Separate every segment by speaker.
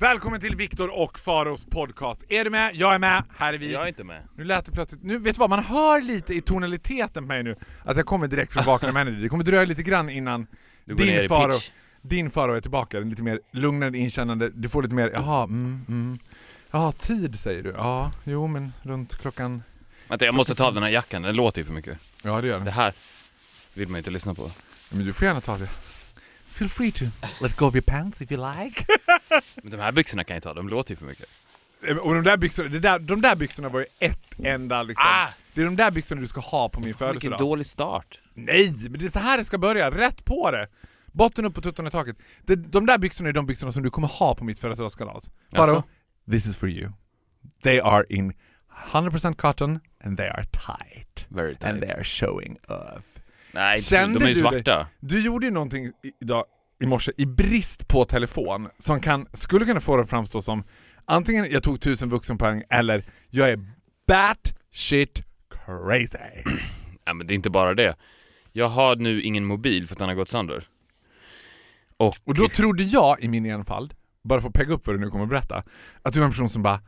Speaker 1: Välkommen till Viktor och Faros podcast. Är du med? Jag är med. Här är vi.
Speaker 2: Jag är inte med.
Speaker 1: Nu lät det plötsligt... Nu, vet du vad? Man hör lite i tonaliteten på mig nu att jag kommer direkt från Vakna med Energy. Det kommer dröja lite grann innan
Speaker 2: Du går ner
Speaker 1: din
Speaker 2: i
Speaker 1: Faro,
Speaker 2: pitch.
Speaker 1: din Faro är tillbaka. Lite mer lugnande, inkännande. Du får lite mer, jaha, mm, mm. Jaha, tid säger du. Ja, jo men runt klockan...
Speaker 2: Vänta, jag måste ta av den här jackan, den låter ju för mycket.
Speaker 1: Ja, det gör
Speaker 2: Det
Speaker 1: det.
Speaker 2: här vill man ju inte lyssna på.
Speaker 1: Men du får gärna ta det. Feel free to let go of your pants if you like.
Speaker 2: Men de här byxorna kan jag ta, de låter ju för mycket.
Speaker 1: Eh, Och de där byxorna, det där, de där byxorna var ju ett enda liksom.
Speaker 2: Ah!
Speaker 1: Det är de där byxorna du ska ha på min
Speaker 2: Vilken
Speaker 1: födelsedag.
Speaker 2: dålig start.
Speaker 1: Nej, men det är så här det ska börja. Rätt på det. Botten upp och tuttarna i taket. Det, de där byxorna är de byxorna som du kommer ha på mitt födelsedagskalas. Faro,
Speaker 2: Jaså?
Speaker 1: this is for you. They are in 100% cotton and they are tight.
Speaker 2: Very tight.
Speaker 1: And they are showing off.
Speaker 2: Nej, inte
Speaker 1: Kände
Speaker 2: de är ju
Speaker 1: du
Speaker 2: svarta.
Speaker 1: det? Du gjorde ju någonting idag i morse i brist på telefon som kan, skulle kunna få det att framstå som antingen jag tog tusen vuxenpoäng eller jag är bat shit crazy.
Speaker 2: Ja, men det är inte bara det. Jag har nu ingen mobil för att den har gått sönder. Och,
Speaker 1: Och då trodde jag i min enfald, bara för att pegga upp vad du nu kommer att berätta, att du var en person som bara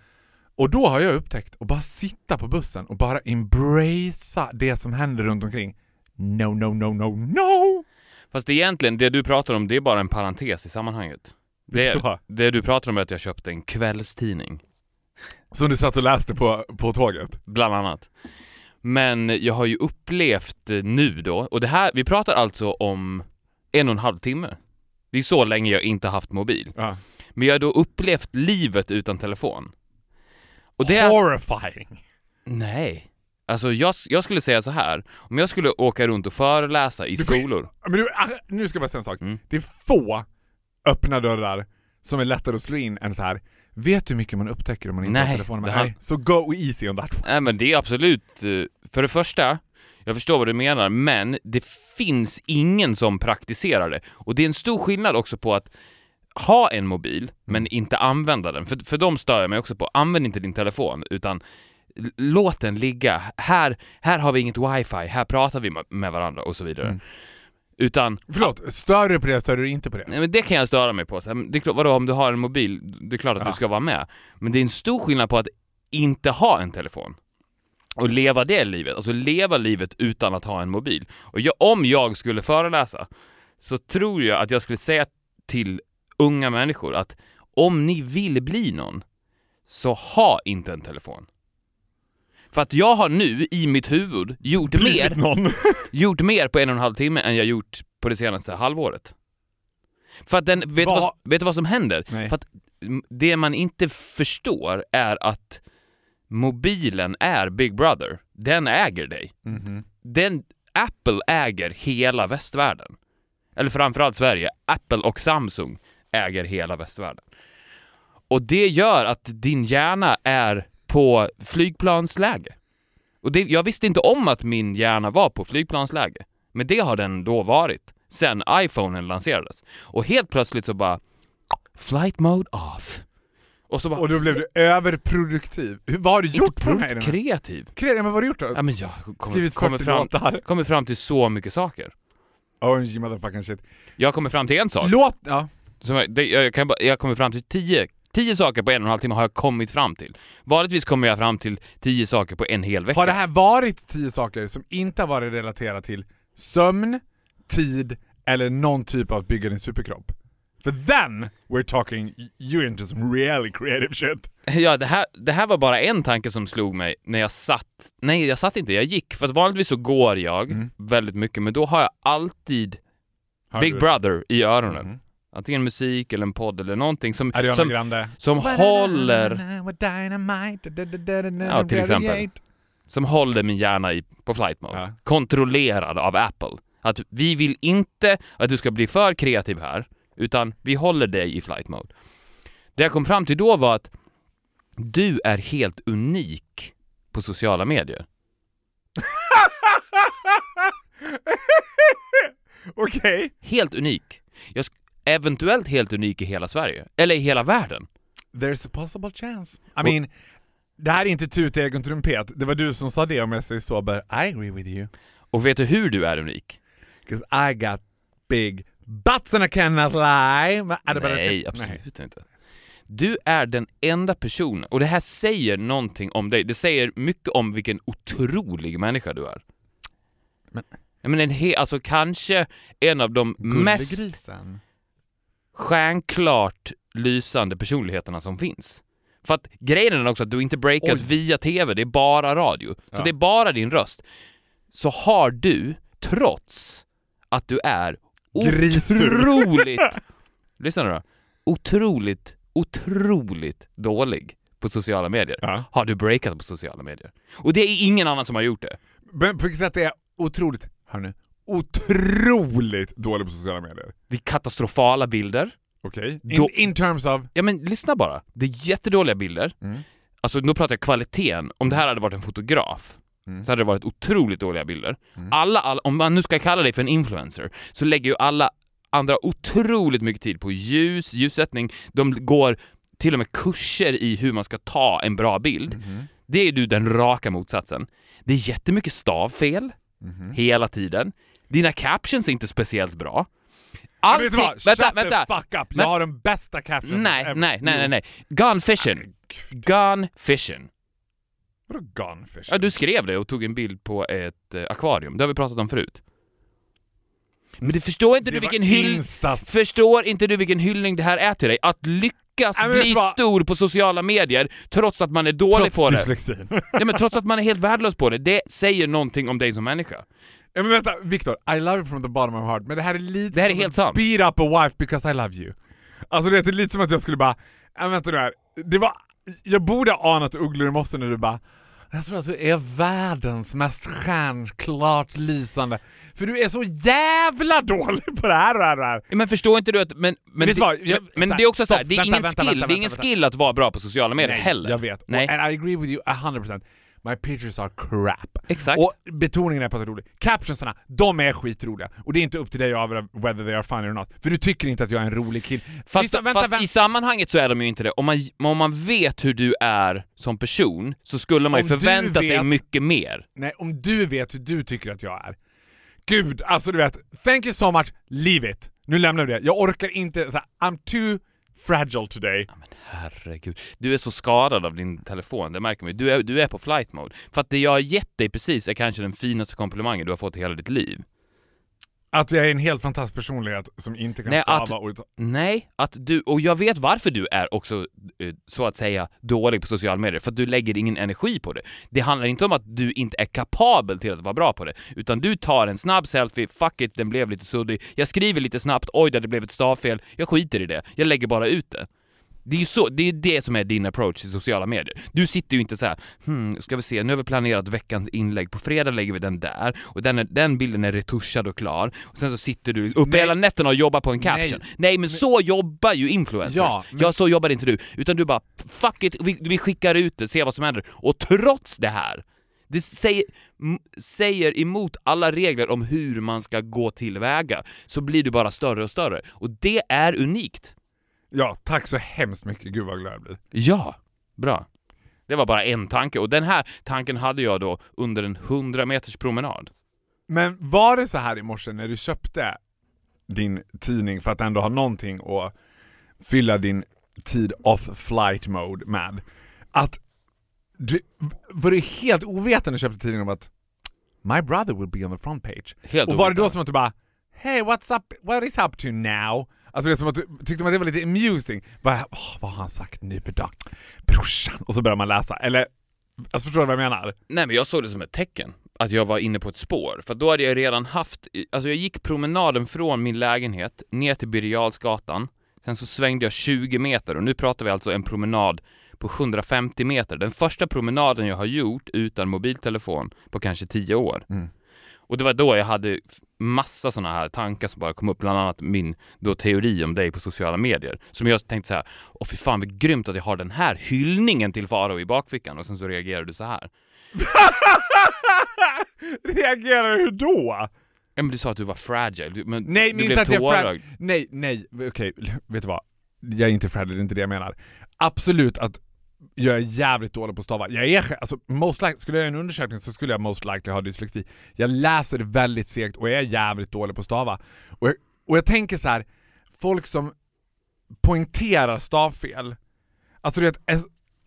Speaker 1: och då har jag upptäckt att bara sitta på bussen och bara embracea det som händer runt omkring. No, no, no, no, no!
Speaker 2: Fast egentligen, det du pratar om, det är bara en parentes i sammanhanget. Det, det du pratar om är att jag köpte en kvällstidning,
Speaker 1: Som du satt och läste på, på tåget.
Speaker 2: bland annat. Men jag har ju upplevt eh, nu då, och det här, vi pratar alltså om en och en halv timme. Det är så länge jag inte haft mobil.
Speaker 1: Ja.
Speaker 2: Men jag har då upplevt livet utan telefon. Och det är...
Speaker 1: Horrifying!
Speaker 2: Nej. Alltså jag, jag skulle säga så här. om jag skulle åka runt och föreläsa i
Speaker 1: Du
Speaker 2: skolor.
Speaker 1: Men du, ah, nu ska jag bara säga en sak.
Speaker 2: Mm.
Speaker 1: Det är få öppna dörrar som är lättare att slå in än så här. Vet du hur mycket man upptäcker om man inte
Speaker 2: Nej,
Speaker 1: har telefonen med?
Speaker 2: här-
Speaker 1: Nej, så go easy on that one.
Speaker 2: Nej men det är absolut, eh, för det första, jag förstår vad du menar, men det finns ingen som praktiserar det. Och det är en stor skillnad också på att ha en mobil, men inte använda den. För, för de stör jag mig också på. Använd inte din telefon, utan låt den ligga. Här, här har vi inget wifi, här pratar vi med varandra och så vidare. Utan
Speaker 1: Förlåt, stör du på det stör du inte på det?
Speaker 2: Nej, men det kan jag störa mig på. Det är klart, vadå, om du har en mobil, det är klart att
Speaker 1: Ja.
Speaker 2: du ska vara med. Men det är en stor skillnad på att inte ha en telefon. Och leva det livet, alltså leva livet utan att ha en mobil. Och jag, om jag skulle föreläsa, så tror jag att jag skulle säga till unga människor att om ni vill bli någon, så ha inte en telefon. För att jag har nu i mitt huvud gjort mer
Speaker 1: någon.
Speaker 2: gjort mer på en och en halv timme än jag gjort på det senaste halvåret. För att den, vet, du
Speaker 1: Vad-
Speaker 2: vet du vad som händer?
Speaker 1: Nej.
Speaker 2: För att det man inte förstår är att mobilen är Big Brother. Den äger dig.
Speaker 1: Mhm.
Speaker 2: Den, Apple äger hela västvärlden. Eller framförallt Sverige. Apple och Samsung äger hela västvärlden. Och det gör att din hjärna är på flygplansläge. Och det, jag visste inte om att min hjärna var på flygplansläge. Men det har den då varit sen iPhonen lanserades. Och helt plötsligt så bara Flight mode off. Och så bara...
Speaker 1: Och då blev du överproduktiv. Hur- Vad har du gjort på den här?
Speaker 2: Kreativ.
Speaker 1: Kre- ja, men vad har du gjort då?
Speaker 2: Ja men jag kommer, kommer,
Speaker 1: 40
Speaker 2: fram, kommer fram till så mycket saker.
Speaker 1: OMG motherfucking shit.
Speaker 2: Jag kommer fram till en sak.
Speaker 1: Låt... Ja.
Speaker 2: Som jag, det, jag, kan, jag kommer fram till tio, tio saker på en och en halv timme har jag kommit fram till. Vanligtvis kommer jag fram till tio saker på en hel vecka.
Speaker 1: Har det här varit tio saker som inte har varit relaterat till sömn, tid eller någon typ av bygga din superkropp? För then we're talking, you're into some really creative shit.
Speaker 2: Ja, det här, det här var bara en tanke som slog mig när jag satt... Nej, jag satt inte, jag gick. För att vanligtvis så går jag
Speaker 1: Mm.
Speaker 2: väldigt mycket, men då har jag alltid
Speaker 1: Har
Speaker 2: Big Brother i öronen.
Speaker 1: Mhm
Speaker 2: antingen musik eller en podd eller någonting som, som, som håller...
Speaker 1: Ja,
Speaker 2: till exempel. Som håller min hjärna i, på flight mode.
Speaker 1: Ja.
Speaker 2: Kontrollerad av Apple. Att vi vill inte att du ska bli för kreativ här, utan vi håller dig i flight mode. Det jag kom fram till då var att du är helt unik på sociala medier.
Speaker 1: Okej. Okay.
Speaker 2: Helt unik. Jag, eventuellt helt unik i hela Sverige. Eller i hela världen.
Speaker 1: There's a possible chance. I mean, det här är inte tut egen trumpet. Det var du som sa det om jag säger så, but I agree with you.
Speaker 2: Och vet du hur du är unik?
Speaker 1: Because I got big butts and I cannot lie.
Speaker 2: Nej, absolut inte. Du är den enda personen, och det här säger någonting om dig. Det säger mycket om vilken otrolig människa du är.
Speaker 1: Men-
Speaker 2: men en he- alltså kanske en av de mest
Speaker 1: Gullegrisen.
Speaker 2: Stjärnklart lysande personligheterna som finns. För att grejen är också att du inte breakat
Speaker 1: Oj.
Speaker 2: via TV, det är bara radio. Så
Speaker 1: Ja.
Speaker 2: det är bara din röst. Så har du, trots att du är
Speaker 1: Grisful.
Speaker 2: otroligt... lyssna nu då. Otroligt, otroligt dålig på sociala medier.
Speaker 1: Ja.
Speaker 2: Har du breakat på sociala medier. Och det är ingen annan som har gjort det.
Speaker 1: Men på vilket sätt är jag otroligt, hör nu, otroligt dålig på sociala medier?
Speaker 2: Det är katastrofala bilder.
Speaker 1: Okej?
Speaker 2: Då-
Speaker 1: In, in terms of...
Speaker 2: Ja men lyssna bara. Det är jättedåliga bilder.
Speaker 1: Mm.
Speaker 2: Alltså nu pratar jag kvaliteten. Om det här hade varit en fotograf
Speaker 1: Mm.
Speaker 2: så hade det varit otroligt dåliga bilder. Alla, alla, om man nu ska kalla dig för en influencer, så lägger ju alla andra otroligt mycket tid på ljus, ljussättning. De går till och med kurser i hur man ska ta en bra bild.
Speaker 1: Mhm.
Speaker 2: Det är du den raka motsatsen. Det är jättemycket stavfel
Speaker 1: Mhm.
Speaker 2: hela tiden. Dina captions är inte speciellt bra. Allting...
Speaker 1: vet du vad?
Speaker 2: Vänta,
Speaker 1: Shut
Speaker 2: vänta!
Speaker 1: the fuck up! Jag har den bästa captionen
Speaker 2: Nej,
Speaker 1: ever.
Speaker 2: nej, nej, nej, nej. Gone fishing. Gone fishing.
Speaker 1: Vadå gone fish?
Speaker 2: Ja, du skrev det och tog en bild på ett eh, akvarium. Det har vi pratat om förut. Men det förstår inte
Speaker 1: Det
Speaker 2: du
Speaker 1: var
Speaker 2: vilken hyll...
Speaker 1: Instas.
Speaker 2: Förstår inte du vilken hyllning det här är till dig? Att lyckas
Speaker 1: Nej, men vet
Speaker 2: bli
Speaker 1: du vad?
Speaker 2: stor på sociala medier trots att man är dålig
Speaker 1: Trots
Speaker 2: på det.
Speaker 1: dyslexin.
Speaker 2: Ja, men trots att man är helt värdelös på det. Det säger någonting om dig som människa.
Speaker 1: Ja, men vänta, Viktor, I love you from the bottom of my heart, men det här är lite
Speaker 2: Det här är helt sant.
Speaker 1: beat up a wife because I love you. Alltså det är lite som att jag skulle bara, äh, vänta nu här, det var, jag borde ha anat ugglor i mossen när du bara jag tror att du är världens mest stjärnklart lysande. För du är så jävla dålig på det här och det här och det här.
Speaker 2: Men förstår inte du att... Men, men, det,
Speaker 1: vad? Jag-
Speaker 2: men,
Speaker 1: här,
Speaker 2: det är också så här,
Speaker 1: stopp,
Speaker 2: det är
Speaker 1: vänta,
Speaker 2: ingen
Speaker 1: vänta,
Speaker 2: skill.
Speaker 1: vänta,
Speaker 2: det är ingen skill att vara bra på sociala medier
Speaker 1: Nej,
Speaker 2: heller.
Speaker 1: jag vet.
Speaker 2: Nej.
Speaker 1: And I agree with you 100%. My pictures are crap.
Speaker 2: Exakt.
Speaker 1: Och betoningen är på att det är roligt. Captionsarna, de är skitroliga. Och det är inte upp till dig att avgöra whether they are funny or not. För du tycker inte att jag är en rolig kille.
Speaker 2: Fast,
Speaker 1: Lyssna, vänta,
Speaker 2: fast
Speaker 1: vänta.
Speaker 2: i sammanhanget så är de ju inte det. Om man, om man vet hur du är som person så skulle man ju
Speaker 1: Om du
Speaker 2: förvänta sig
Speaker 1: vet-
Speaker 2: mycket mer.
Speaker 1: Nej, om du vet hur du tycker att jag är. Gud, alltså du vet. Thank you so much, leave it. Nu lämnar vi det. Jag orkar inte, så här, I'm too fragile today.
Speaker 2: Men Herregud. Du är så skadad av din telefon, det märker man ju. du är, du är på flight mode. För att det jag har gett dig precis är kanske den finaste komplimangen du har fått i hela ditt liv.
Speaker 1: Att jag är en helt fantastisk personlighet som inte kan
Speaker 2: Nej,
Speaker 1: stava
Speaker 2: att-
Speaker 1: och...
Speaker 2: Nej, att du, och jag vet varför du är också eh, så att säga dålig på sociala medier, för att du lägger ingen energi på det. Det handlar inte om att du inte är kapabel till att vara bra på det, utan du tar en snabb selfie, fuck it, den blev lite suddig, jag skriver lite snabbt, oj där det blev ett stavfel, jag skiter i det, jag lägger bara ut det. Det är ju så, det är det som är din approach till sociala medier. Du sitter ju inte så här, hmm, ska vi se, nu har vi planerat veckans inlägg, på fredag lägger vi den där, och den, är, den bilden är retuschad och klar, och sen så sitter du uppe
Speaker 1: Nej.
Speaker 2: hela nätterna och jobbar på en caption. Nej,
Speaker 1: Nej.
Speaker 2: men så jobbar ju influencers.
Speaker 1: Ja,
Speaker 2: Ja,
Speaker 1: men-
Speaker 2: så jobbar inte du. Utan du bara, fuck it, vi, vi skickar ut det, ser vad som händer. Och trots det här, det säger, säger emot alla regler om hur man ska gå tillväga, så blir du bara större och större. Och det är unikt.
Speaker 1: Ja, tack så hemskt mycket. Gud vad glad jag blir.
Speaker 2: Ja, bra. Det var bara en tanke, och den här tanken hade jag då under en 100 meters promenad.
Speaker 1: Men var det så här i morse när du köpte din tidning för att ändå ha någonting att fylla din tid off flight mode med, att du, var du helt ovetande du köpte tidningen om att My brother will be on the front page?
Speaker 2: Helt
Speaker 1: Och var det då
Speaker 2: ovetande.
Speaker 1: som att du bara Hey what's up, what is up to now? Alltså det är som att du tyckte man det var lite amusing. Vad, åh, vad har han sagt nu idag? Brorsan! Och så börjar man läsa. Eller, alltså förstår du vad jag menar?
Speaker 2: Nej men jag såg det som ett tecken att jag var inne på ett spår, för då hade jag redan haft, alltså jag gick promenaden från min lägenhet ner till Birger sen så svängde jag 20 meter och nu pratar vi alltså en promenad på 750 meter. Den första promenaden jag har gjort utan mobiltelefon på kanske 10 år.
Speaker 1: Mm.
Speaker 2: Och det var då jag hade massa sådana här tankar som bara kom upp, bland annat min då teori om dig på sociala medier. Som jag tänkte så här, åh fy fan vad grymt att jag har den här hyllningen till Faro i bakfickan och sen så reagerade du så här.
Speaker 1: Reagerar hur då?
Speaker 2: Ja, men du sa att du var fragile, du, men
Speaker 1: Nej,
Speaker 2: du blev tårögd.
Speaker 1: Nej, nej, okej, vet du vad? Jag är inte fragile, det är inte det jag menar. Absolut att jag är jävligt dålig på att stava. Jag är, alltså, most likely, skulle jag göra en undersökning så skulle jag most likely ha dyslexi. Jag läser väldigt segt och jag är jävligt dålig på att stava. Och jag, och jag tänker så här, folk som poängterar stavfel, alltså du vet,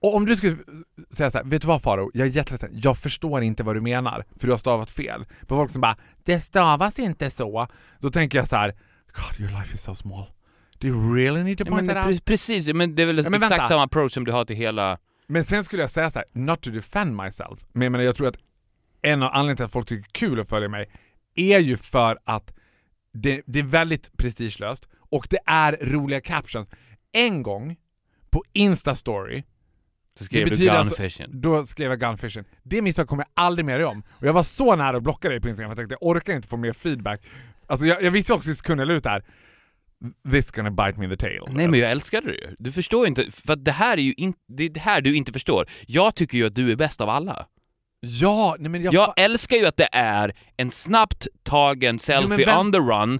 Speaker 1: och om du skulle säga så här, vet du vad Faro? Jag är jätteledsen, jag förstår inte vad du menar, för du har stavat fel. På folk som bara, det stavas inte så. Då tänker jag så här, God your life is so small. Do you really need to point that out?
Speaker 2: pre- precis, men det är väl
Speaker 1: Ja,
Speaker 2: exakt
Speaker 1: vänta.
Speaker 2: samma approach som du har till hela...
Speaker 1: Men sen skulle jag säga så här, not to defend myself, men jag, menar, jag tror att en av anledningarna till att folk tycker det är kul att följa mig är ju för att det, det är väldigt prestigelöst och det är roliga captions. En gång på Insta-story,
Speaker 2: Så skrev
Speaker 1: Det
Speaker 2: du
Speaker 1: alltså-
Speaker 2: gunfishing.
Speaker 1: då skrev jag gunfishing. Det misstaget kommer jag aldrig mer om. Och jag var så nära att blocka dig på Instagram, jag tänkte jag orkar inte få mer feedback. Alltså jag, jag visste också att kunna ut här. This gonna bite me in the tail.
Speaker 2: Nej men jag älskar det ju. Du förstår inte, för det här är ju inte, det är det här du inte förstår. Jag tycker ju att du är bäst av alla.
Speaker 1: Ja, nej men jag...
Speaker 2: Jag älskar ju att det är en snabbt tagen selfie
Speaker 1: vem-
Speaker 2: on the run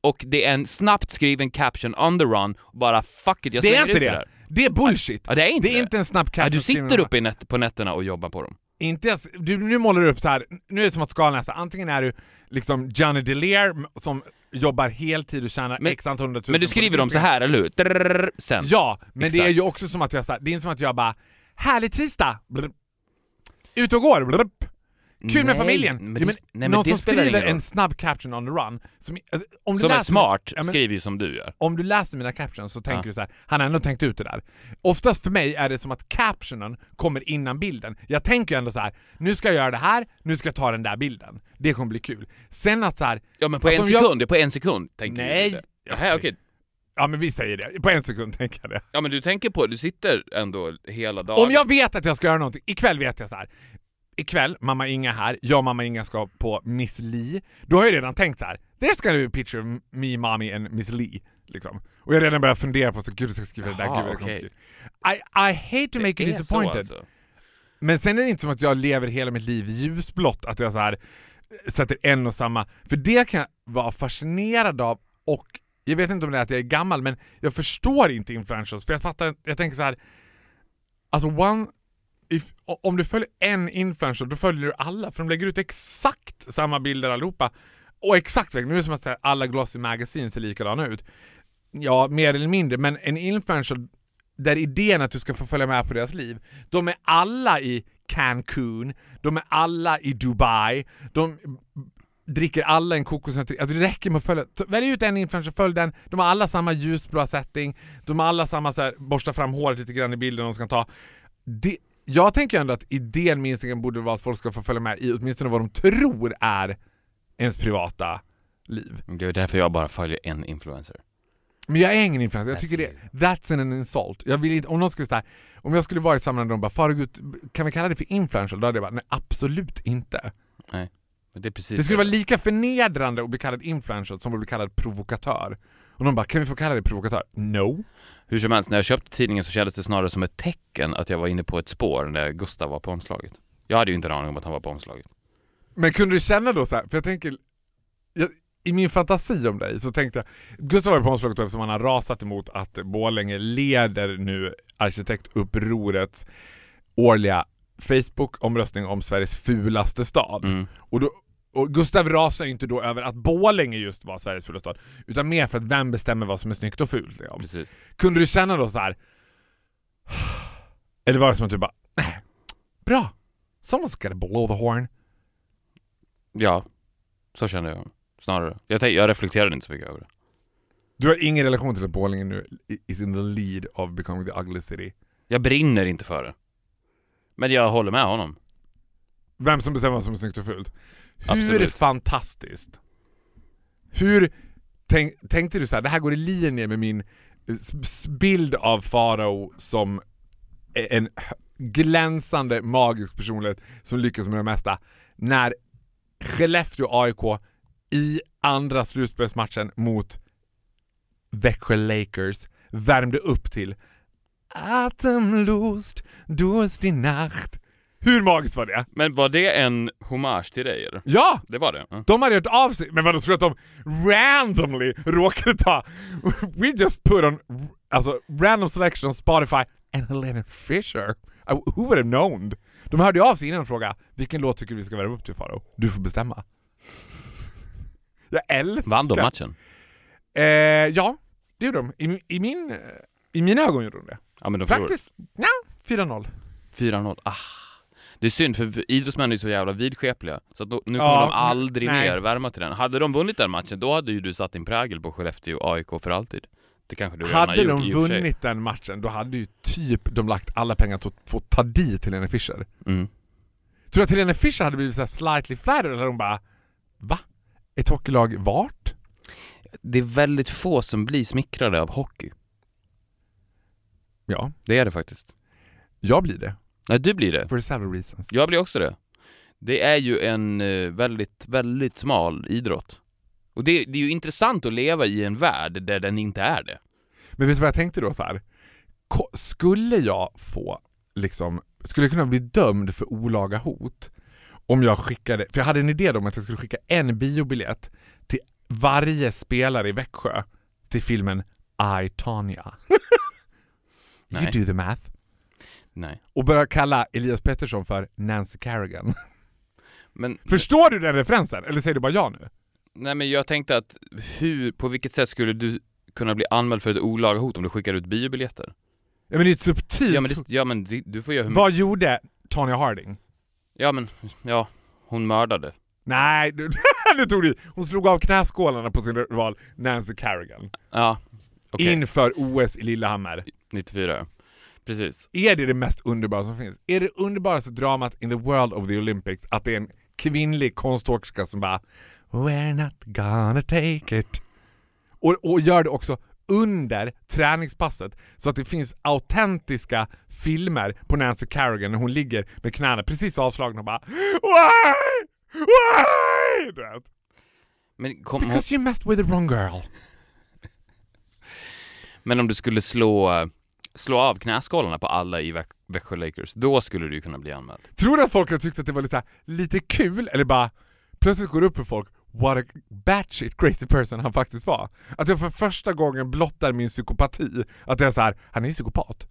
Speaker 2: och det är en snabbt skriven caption on the run och bara fuck it, jag
Speaker 1: det är
Speaker 2: slänger
Speaker 1: inte
Speaker 2: ut
Speaker 1: det. Det är bullshit.
Speaker 2: Ja, det är inte
Speaker 1: det är
Speaker 2: det.
Speaker 1: inte en snabb
Speaker 2: Ja,
Speaker 1: caption
Speaker 2: du
Speaker 1: skriven
Speaker 2: sitter uppe nät, på nätterna och jobbar på dem.
Speaker 1: Inte ens, du, nu målar du upp så här. nu är det som att skalan är så antingen är du liksom Johnny Delaire som jobbar heltid och tjänar
Speaker 2: Men-
Speaker 1: x antal hundratusen
Speaker 2: Men du skriver dem så här, eller hur? Drrrr, Sen.
Speaker 1: Ja, men det är
Speaker 2: Exakt.
Speaker 1: ju också som att jag det är som att jag bara Härlig tisdag! Blub. Ut och går! Blub. Kul med
Speaker 2: Nej,
Speaker 1: familjen!
Speaker 2: men
Speaker 1: ja,
Speaker 2: det-
Speaker 1: men
Speaker 2: nej,
Speaker 1: någon som skriver en snabb caption on the run, som, alltså, om, du
Speaker 2: Som är
Speaker 1: läser,
Speaker 2: smart
Speaker 1: Ja, men-
Speaker 2: skriver ju som du gör.
Speaker 1: om du läser mina captions så tänker
Speaker 2: Ja.
Speaker 1: du så här, han har ändå tänkt ut det där. Oftast för mig är det som att captionen kommer innan bilden. Jag tänker ändå så här: nu ska jag göra det här, nu ska jag ta den där bilden. Det kommer bli kul. Sen att så här,
Speaker 2: Ja men på
Speaker 1: Alltså,
Speaker 2: en
Speaker 1: om jag-
Speaker 2: sekund, det är på en sekund tänker
Speaker 1: Nej.
Speaker 2: du. Jaha, okej.
Speaker 1: ja men vi säger det, på en sekund tänker jag det.
Speaker 2: Ja men du tänker på, du sitter ändå hela dagen.
Speaker 1: Om jag vet att jag ska göra någonting, ikväll vet jag så här. Ikväll, mamma Inga här, jag och mamma Inga ska på Miss Li. Då har jag redan tänkt så här. there's gonna be picture of me, mommy and Miss Li. Liksom. Och jag har redan börjat fundera på så gud jag ska skriva det där,
Speaker 2: Jaha,
Speaker 1: gud det
Speaker 2: okej.
Speaker 1: bli kul. I, I hate to make
Speaker 2: Det
Speaker 1: you disappointed.
Speaker 2: alltså.
Speaker 1: Men sen är det inte som att jag lever hela mitt liv ljusblått, att jag så här sätter en och samma... För det kan jag vara fascinerad av och jag vet inte om det är att jag är gammal men jag förstår inte influencers för jag fattar, jag tänker så här. Alltså one, if, om du följer en influencer då följer du alla för de lägger ut exakt samma bilder allihopa. Och exakt, nu är det som att säga, alla Glossy Magazine ser likadana ut. Ja, mer eller mindre, men en influencer där idén är att du ska få följa med på deras liv. De är alla i Cancun, de är alla i Dubai, de dricker alla en kokosnöt. Alltså det räcker med att följa. Så välj ut en influencer, följ den. De har alla samma ljusblå setting, de har alla samma så här, borsta fram håret lite grann i bilden de ska ta. Det, jag tänker ändå att idén med Instagram borde vara att folk ska få följa med i åtminstone vad de tror är ens privata liv.
Speaker 2: Det är därför jag bara följer en influencer.
Speaker 1: Men jag är ingen influencer, jag
Speaker 2: That's
Speaker 1: tycker det,
Speaker 2: you.
Speaker 1: that's an insult. Jag vill inte, om någon skulle säga, om jag skulle vara i ett sammanhang där de bara far ut, kan vi kalla det för influencer? Då hade jag bara, nej absolut inte.
Speaker 2: Men Det är precis
Speaker 1: Det skulle vara lika förnedrande att bli kallad influencer som att bli kallad provokatör. Och de bara, kan vi få kalla dig provokatör? No.
Speaker 2: Hur som helst, när jag köpte tidningen så kändes det snarare som ett tecken att jag var inne på ett spår när Gustav var på omslaget. Jag hade ju inte en aning om att han var på omslaget.
Speaker 1: Men kunde du känna då så här, för jag tänker, jag, i min fantasi om dig så tänkte jag, Gustav var ju på omslaget eftersom han har rasat emot att Borlänge leder nu arkitektupprorets årliga Facebook-omröstning om Sveriges fulaste stad.
Speaker 2: Mm.
Speaker 1: Och, då, och Gustav rasar ju inte då över att Borlänge just var Sveriges fulaste stad, utan mer för att vem bestämmer vad som är snyggt och fult? Liksom.
Speaker 2: Precis.
Speaker 1: Kunde du känna då så här. Eller var det som att du bara, nej, bra, someone's gotta blow the horn.
Speaker 2: Ja, så kände jag. Snarare. Jag, tänk, jag reflekterade inte så mycket över det.
Speaker 1: Du har ingen relation till att Borlänge nu is in the lead of becoming the ugly city.
Speaker 2: Jag brinner inte för det. Men jag håller med honom.
Speaker 1: Vem som bestämmer vad som är snyggt och fult. Hur
Speaker 2: Absolut.
Speaker 1: fantastiskt. Hur tänk, tänkte du så här, det här går i linje med min s- bild av Farao som en h- glänsande magisk personlighet som lyckas med det mesta. När Skellefteå AIK i andra slutspelsmatchen mot Växjö Lakers värmde upp till Atemlust, Durst i Nacht. Hur magiskt var det?
Speaker 2: Men var det en hommage till dig eller?
Speaker 1: Ja!
Speaker 2: Det var det? Ja.
Speaker 1: De hade gjort av sig, men vadå tror du att de randomly råkade ta... We just put on, alltså random selection on Spotify and Helena Fisher. Uh, Who would have known? De hörde ju av sig innan och frågade vilken låt tycker du vi ska värma upp till Faro? Du får bestämma. Jag älskar...
Speaker 2: Vann de matchen?
Speaker 1: Eh, ja, det gjorde de. I, i, min, I mina ögon gjorde de det.
Speaker 2: Ja men de förlorade.
Speaker 1: Faktiskt, ja, 4-0.
Speaker 2: 4-0. Ah. Det är synd för idrottsmän är så jävla vidskepliga, så då, nu kommer
Speaker 1: Ja,
Speaker 2: de aldrig
Speaker 1: nej.
Speaker 2: mer värma till den. Hade de vunnit den matchen, då hade ju du satt din prägel på Skellefteå AIK för alltid. Det kanske du redan
Speaker 1: Hade
Speaker 2: gjort
Speaker 1: de
Speaker 2: och
Speaker 1: vunnit den matchen, då hade ju typ de lagt alla pengar på att få ta dit Helena Fischer.
Speaker 2: Mm.
Speaker 1: Tror du att Helena Fischer hade blivit så här slightly flattered eller hon bara Va? Ett hockeylag vart?
Speaker 2: Det är väldigt få som blir smickrade av hockey.
Speaker 1: Ja,
Speaker 2: Det är det faktiskt.
Speaker 1: jag blir det.
Speaker 2: Nej, du blir det.
Speaker 1: For several reasons.
Speaker 2: Jag blir också det. Det är ju en eh, väldigt, väldigt smal idrott. Och det, det är ju intressant att leva i en värld där den inte är det.
Speaker 1: Men vet du vad jag tänkte då så här? Skulle jag få, liksom, skulle jag kunna bli dömd för olaga hot om jag skickade, för jag hade en idé då om att jag skulle skicka en biobiljett till varje spelare i Växjö till filmen I, Tonya. you do the math.
Speaker 2: Nej.
Speaker 1: Och börja kalla Elias Pettersson för Nancy Kerrigan.
Speaker 2: Men,
Speaker 1: Förstår du den referensen? Eller säger du bara ja nu?
Speaker 2: nej men jag tänkte att hur, på vilket sätt skulle du kunna bli anmäld för ett olaga hot om du skickar ut biobiljetter?
Speaker 1: Ja men det är ett subtilt...
Speaker 2: Ja men, det, ja, men det, du får göra hur
Speaker 1: Vad gjorde Tonya Harding?
Speaker 2: Ja men, ja, hon mördade.
Speaker 1: Nej, du, nu tog du Hon slog av knäskålarna på sin rival Nancy Kerrigan.
Speaker 2: Ja, okej.
Speaker 1: Inför OS i Lillehammer.
Speaker 2: 94. Precis.
Speaker 1: Är det det mest underbara som finns? Är det underbaraste dramat in the world of the Olympics att det är en kvinnlig konståkerska som bara We're not gonna take it. Och, och gör det också under träningspasset så att det finns autentiska filmer på Nancy Kerrigan när hon ligger med knäna precis avslagna och bara Why? Why?
Speaker 2: Men, kom, hon,
Speaker 1: Because you messed with the wrong girl.
Speaker 2: men om du skulle slå, slå av knäskålarna på alla i Vä- Växjö Lakers, då skulle du kunna bli anmäld.
Speaker 1: Tror du att folk har tyckt att det var lite, lite kul eller bara plötsligt går det upp för folk what a batshit crazy person han faktiskt var? Att jag för första gången blottar min psykopati, att det är så här, han är ju psykopat.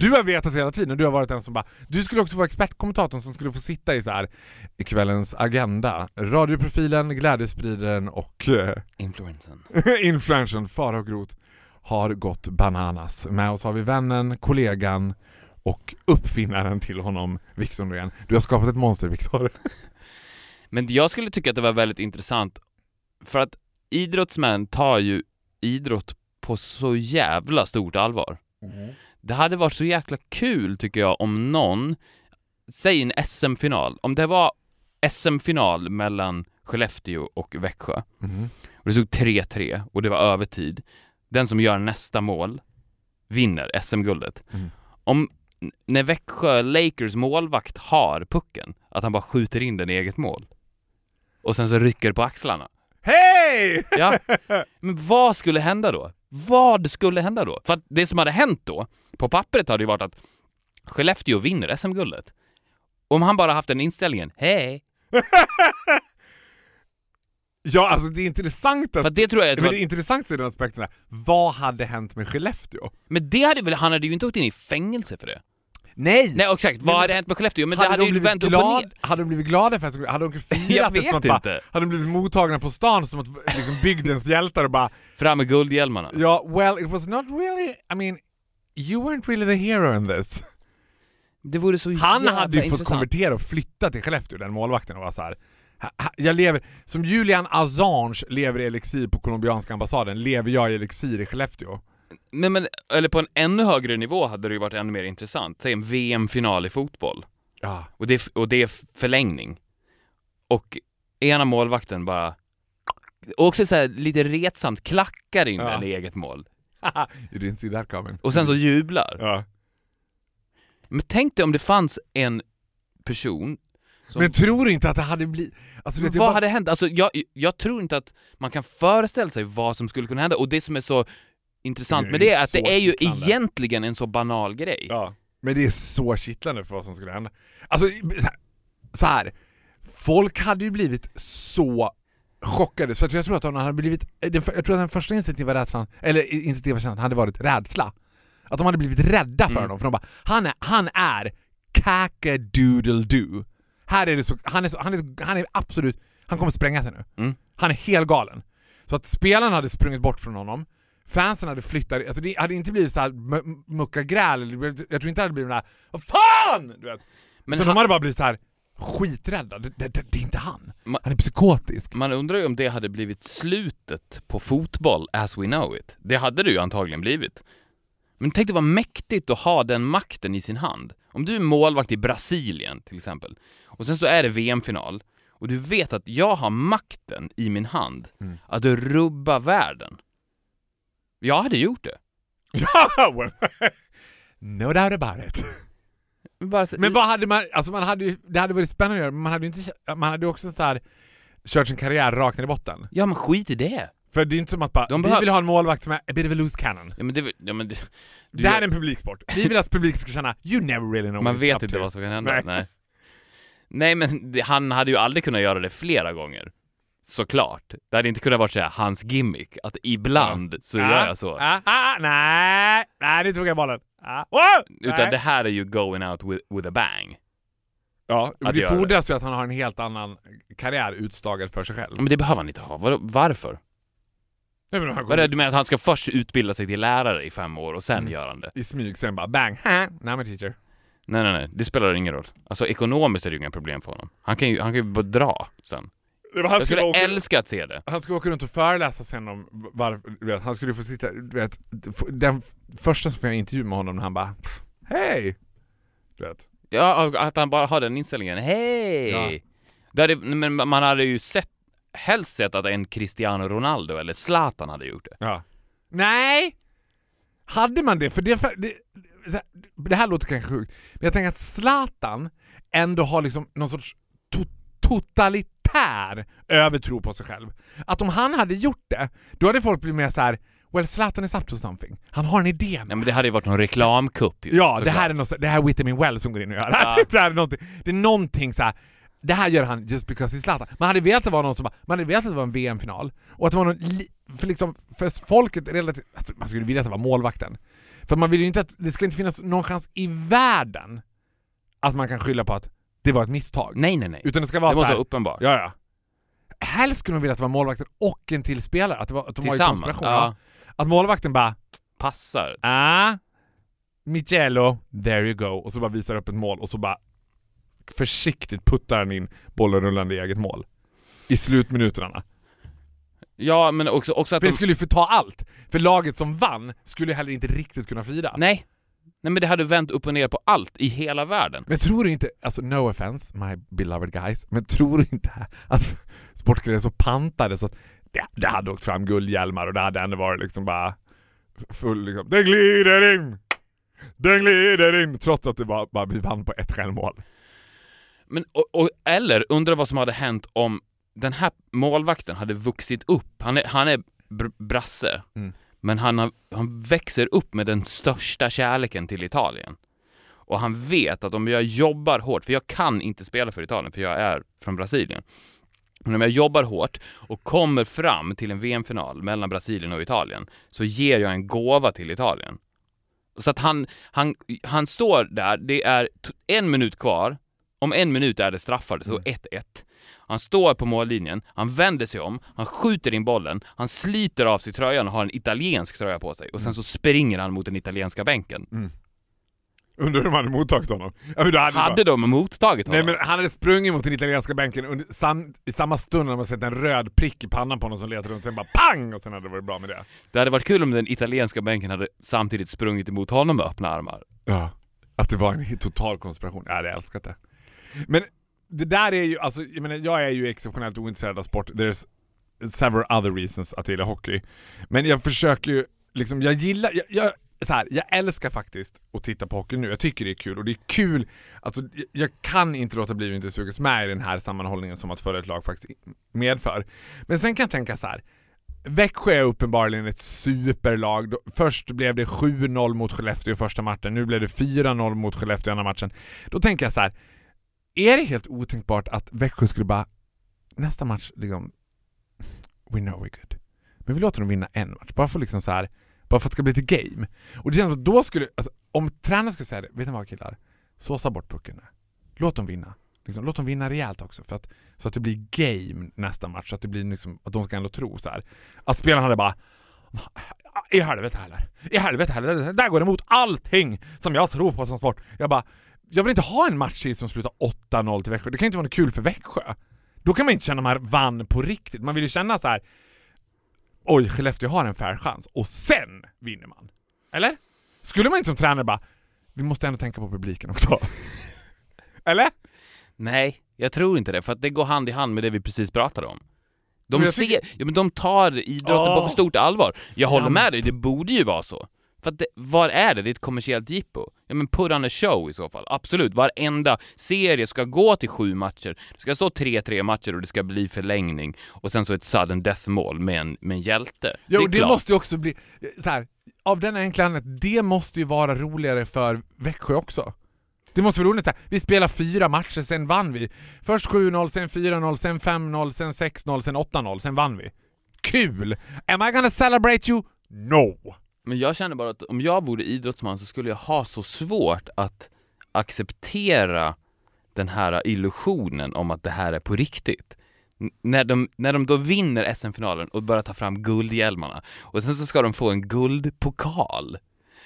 Speaker 1: Du har vetat hela tiden och du har varit den som bara, du skulle också vara expertkommentatorn som skulle få sitta i så här i kvällens agenda. Radioprofilen, glädjespridaren och eh,
Speaker 2: Influensen.
Speaker 1: influencern Farao Groth har gått bananas. Med oss har vi vännen, kollegan och uppfinnaren till honom, Viktor Norén. Du har skapat ett monster, Viktor.
Speaker 2: Men jag skulle tycka att det var väldigt intressant, för att idrottsmän tar ju idrott på så jävla stort allvar. Det hade varit så jäkla kul tycker jag om någon, säg en SM-final, om det var SM-final mellan Skellefteå och Växjö
Speaker 1: Mhm.
Speaker 2: och det stod 3-3 och det var övertid. Den som gör nästa mål vinner SM-guldet.
Speaker 1: Mm.
Speaker 2: Om när Växjö Lakers målvakt har pucken, att han bara skjuter in den i eget mål. Och sen så rycker på axlarna.
Speaker 1: Hej!
Speaker 2: Ja, men vad skulle hända då? Vad skulle hända då? För att det som hade hänt då, på pappret hade ju varit att Skellefteå vinner SM-guldet. Om han bara haft den inställningen, hej.
Speaker 1: Ja, alltså det intressanta...
Speaker 2: För det tror jag att
Speaker 1: men
Speaker 2: var,
Speaker 1: det intressanta i den aspekten är, vad hade hänt med Skellefteå?
Speaker 2: Men det hade väl, han hade ju inte åkt in i fängelse för det.
Speaker 1: Nej!
Speaker 2: Nej exakt, vad
Speaker 1: Men-
Speaker 2: hade hänt med Skellefteå? Men det hade
Speaker 1: de blivit
Speaker 2: vänt upp och
Speaker 1: glad,
Speaker 2: ner.
Speaker 1: Hade de blivit glada för att Hade de firat
Speaker 2: Jag
Speaker 1: det som att bara. Hade de blivit mottagna på stan som att liksom bygdens hjältar och bara
Speaker 2: Fram med guldhjälmarna.
Speaker 1: Ja, well it was not really, I mean You weren't really the hero in this.
Speaker 2: Det vore så
Speaker 1: Han hade ju fått konvertera och flytta till Skellefteå, den målvakten, och vara så här. "Ha- ha- Jag lever, som Julian Assange lever i elixir på colombianska ambassaden, lever jag i elixir i Skellefteå.
Speaker 2: Men, men, eller på en ännu högre nivå hade det ju varit ännu mer intressant. Säg en VM-final i fotboll.
Speaker 1: Ja.
Speaker 2: Och det, och det är förlängning. Och ena målvakten bara... Och också så här, lite retsamt klackar in
Speaker 1: Ja.
Speaker 2: den i eget mål.
Speaker 1: you didn't see that coming.
Speaker 2: Och sen så jublar.
Speaker 1: Ja.
Speaker 2: Men tänk dig om det fanns en person som...
Speaker 1: Men tror du inte att det hade blivit... Alltså, vet,
Speaker 2: vad
Speaker 1: bara-
Speaker 2: hade hänt? Alltså jag, jag tror inte att man kan föreställa sig vad som skulle kunna hända och det som är så intressant med det är att det är ju
Speaker 1: kittlande.
Speaker 2: egentligen en så banal grej.
Speaker 1: Ja. Men det är så kittlande för vad som skulle hända. Alltså, så här. Folk hade ju blivit så chockade så att jag tror att han hade blivit, jag tror att den första instinktiva rädslan, eller instinktiva känslan hade varit rädsla. Att de hade blivit rädda för
Speaker 2: Mm.
Speaker 1: honom, för de bara han är, han är kakadoodle-doo. Här är det så, han är, så, han är, så, han är absolut, han kommer spränga sig nu.
Speaker 2: Mm.
Speaker 1: Han är helt galen. Så att spelarna hade sprungit bort från honom, fansen hade flyttat, alltså det hade inte blivit så här mu- mucka gräl, eller jag tror inte det hade blivit den där Vad fan! Du vet.
Speaker 2: Men
Speaker 1: så
Speaker 2: han,
Speaker 1: de hade bara blivit så här skiträdda, det, det, det, är inte han.
Speaker 2: Ma-
Speaker 1: Han är psykotisk.
Speaker 2: man undrar ju om det hade blivit slutet på fotboll as we know it. Det hade det ju antagligen blivit. Men tänk dig vad mäktigt att ha den makten i sin hand. Om du är målvakt i Brasilien till exempel, och sen så är det VM-final, och du vet att jag har makten i min hand
Speaker 1: Mm.
Speaker 2: att rubba världen. Jag hade gjort det.
Speaker 1: No doubt about it.
Speaker 2: Bara, så-
Speaker 1: Men vad hade man, alltså man hade ju, det hade varit spännande att göra, men man hade ju inte, man hade också så här kört sin karriär rakt ner i botten.
Speaker 2: Ja men skit i det!
Speaker 1: För det är inte som att bara,
Speaker 2: De
Speaker 1: vi
Speaker 2: behöv-
Speaker 1: vill ha en målvakt som är a bit of a loose cannon.
Speaker 2: Ja men det, ja, men det,
Speaker 1: det här
Speaker 2: gör-
Speaker 1: är en publiksport. Vi vill att publiken ska känna, you never really know
Speaker 2: Man vet inte
Speaker 1: to."
Speaker 2: vad som kan hända.
Speaker 1: Nej.
Speaker 2: Nej, Nej men han hade ju aldrig kunnat göra det flera gånger. Såklart. Det hade inte kunnat vara så här, hans gimmick, att ibland så
Speaker 1: Ah,
Speaker 2: gör jag så.
Speaker 1: Ah, ah, nej, nej, nu tog jag bollen. Ah, wow,
Speaker 2: Utan
Speaker 1: nej.
Speaker 2: det här är ju going out with, with a bang.
Speaker 1: Ja, men
Speaker 2: att
Speaker 1: det fordras ju att han har en helt annan karriär utstagad för sig själv.
Speaker 2: Men det behöver han inte ha. Var, varför?
Speaker 1: Nej, men han kommer
Speaker 2: du menar att han ska först utbilda sig till lärare i fem år och sen
Speaker 1: Mm.
Speaker 2: gör han det?
Speaker 1: i smyg, sen bara bang, ha, now I'm a teacher.
Speaker 2: Nej, nej, nej. Det spelar ingen roll. Alltså ekonomiskt är det ju inga problem för honom. Han kan ju, han kan ju bara dra sen.
Speaker 1: Han
Speaker 2: Jag
Speaker 1: skulle, åka,
Speaker 2: älska att se det.
Speaker 1: han skulle åka runt och föreläsa sen om varför, han skulle få sitta, du vet, den första som jag intervju med honom när han bara Hej! Du vet.
Speaker 2: Ja, att han bara har den inställningen. Hej!
Speaker 1: Ja.
Speaker 2: Men man hade ju sett, helst sett att en Cristiano Ronaldo eller Zlatan hade gjort det.
Speaker 1: Ja. Nej! Hade man det? För det, för det, det här låter kanske sjukt, men jag tänker att Zlatan ändå har liksom någon sorts to totalitär övertro på sig själv. Att om han hade gjort det, då hade folk blivit mer så här. Well, Zlatan is up to something. Han har en idé.
Speaker 2: Nej men det hade ju varit någon reklamkupp ju.
Speaker 1: Ja, det här är, något, det här är Vitamin Well som går in och gör.
Speaker 2: Ja.
Speaker 1: det, här är någonting, det är någonting så här. Det här gör han just because he's Zlatan. Man hade velat att det var någon som man hade velat att det var en VM-final, och att det var någon, för liksom, för folket relativt, alltså, man skulle vilja att det var målvakten. För man vill ju inte att, det ska inte finnas någon chans i världen att man kan skylla på att det var ett misstag.
Speaker 2: Nej, nej, nej.
Speaker 1: Utan det ska
Speaker 2: Det
Speaker 1: vara så
Speaker 2: måste vara uppenbart.
Speaker 1: Ja, ja. Helst skulle man vilja att det var målvakten och en till spelare, att, det var, att de var i
Speaker 2: Tillsammans.
Speaker 1: konspiration.
Speaker 2: Ja.
Speaker 1: Att målvakten bara
Speaker 2: Passar.
Speaker 1: Ah, Michello, there you go. Och så bara visar upp ett mål och så bara försiktigt puttar han in bollen rullande i eget mål. I slutminuterna.
Speaker 2: Ja, men också, också att
Speaker 1: För
Speaker 2: de...
Speaker 1: det skulle ju förta allt. För laget som vann skulle heller inte riktigt kunna fira.
Speaker 2: Nej. Nej men det hade vänt upp och ner på allt i hela världen.
Speaker 1: Men tror du inte, alltså no offense my beloved guys, men tror du inte att sportgrejen är så pantade så att det, det hade åkt fram guldhjälmar och det hade ändå varit liksom bara full liksom, den glider in! Den glider in! Trots att det var, bara vi vann på ett självmål.
Speaker 2: Men, och, och, eller undra vad som hade hänt om den här målvakten hade vuxit upp. Han är, han är br brasse,
Speaker 1: Mm.
Speaker 2: men han, har, han växer upp med den största kärleken till Italien. Och han vet att om jag jobbar hårt, för jag kan inte spela för Italien, för jag är från Brasilien. Men om jag jobbar hårt och kommer fram till en VM-final mellan Brasilien och Italien, så ger jag en gåva till Italien. Så att han, han, han står där, det är en minut kvar, om en minut är det straffar, så 1-1. Han står på mållinjen, han vänder sig om, han skjuter in bollen, han sliter av sig tröjan och har en italiensk tröja på sig och sen så springer han mot den italienska bänken.
Speaker 1: Undrar hur de hade mottagit honom? Ja, hade
Speaker 2: Hade de mottagit
Speaker 1: Nej
Speaker 2: honom?
Speaker 1: men han hade sprungit mot den italienska bänken under sam, i samma stund när man sett en röd prick i pannan på honom som letar runt, sen bara pang! Och sen hade det varit bra med det.
Speaker 2: Det hade varit kul om den italienska bänken hade samtidigt sprungit emot honom med öppna armar.
Speaker 1: Ja. Att det var en total konspiration. Jag hade älskat det. Men det där är ju, alltså jag menar jag är ju exceptionellt ointresserad av sport. There's several other reasons att jag gillar hockey. Men jag försöker ju, liksom, jag gillar, jag, jag, så här, jag älskar faktiskt att titta på hockey nu. Jag tycker det är kul och det är kul, alltså jag, jag kan inte låta bli att inte sugas med i den här sammanhållningen som att följa ett lag faktiskt medför. Men sen kan jag tänka så här. Växjö är uppenbarligen ett superlag. Först blev det 7-0 mot Skellefteå i första matchen, nu blev det 4-0 mot Skellefteå i andra matchen. Då tänker jag så här är det helt otänkbart att Växjö skulle bara nästa match liksom we know we're good. Men vi låter dem vinna en match, bara för liksom så här, bara för att det ska bli lite game. Och det känns som att då skulle, alltså, om tränaren skulle säga det, vet ni vad killar? Såsa bort pucken nu. Låt dem vinna. Liksom, låt dem vinna rejält också, för att, så att det blir game nästa match, så att det blir liksom, att de ska ändå tro så här. Att spelarna hade bara i helvete heller. I helvete heller. Det där går emot allting som jag tror på som sport. Jag bara, jag vill inte ha en match som slutar 8-0 till Växjö. Det kan inte vara något kul för Växjö. Då kan man inte känna att man vann på riktigt. Man vill ju känna så här. oj, Skellefteå har en fair chans. Och sen vinner man. Eller? Skulle man inte som tränare bara, vi måste ändå tänka på publiken också. Eller?
Speaker 2: Nej, jag tror inte det, för att det går hand i hand med det vi precis pratade om. De ser, ja, men de tar idrotten på
Speaker 1: Åh.
Speaker 2: för stort allvar. Jag håller med dig, det borde ju vara så. För det, vad är det? Det är ett kommersiellt jippo. Ja men put on a show i så fall. Absolut, varenda serie ska gå till sju matcher. Det ska stå 3-3 matcher och det ska bli förlängning. Och sen så ett sudden death mål med en, med en hjälte.
Speaker 1: Ja,
Speaker 2: det är
Speaker 1: det
Speaker 2: klart.
Speaker 1: måste ju också bli, så här, av den enkla anledningen, det måste ju vara roligare för Växjö också. Det måste vara roligt så här. vi spelar fyra matcher, sen vann vi. Först 7-0, sen 4-0, sen 5-0, sen 6-0, sen 8-0, sen vann vi. Kul! Am I gonna celebrate you? No!
Speaker 2: Men jag känner bara att om jag vore idrottsman så skulle jag ha så svårt att acceptera den här illusionen om att det här är på riktigt. N- när, de, när de då vinner SM-finalen och börjar ta fram guldhjälmarna och sen så ska de få en guldpokal.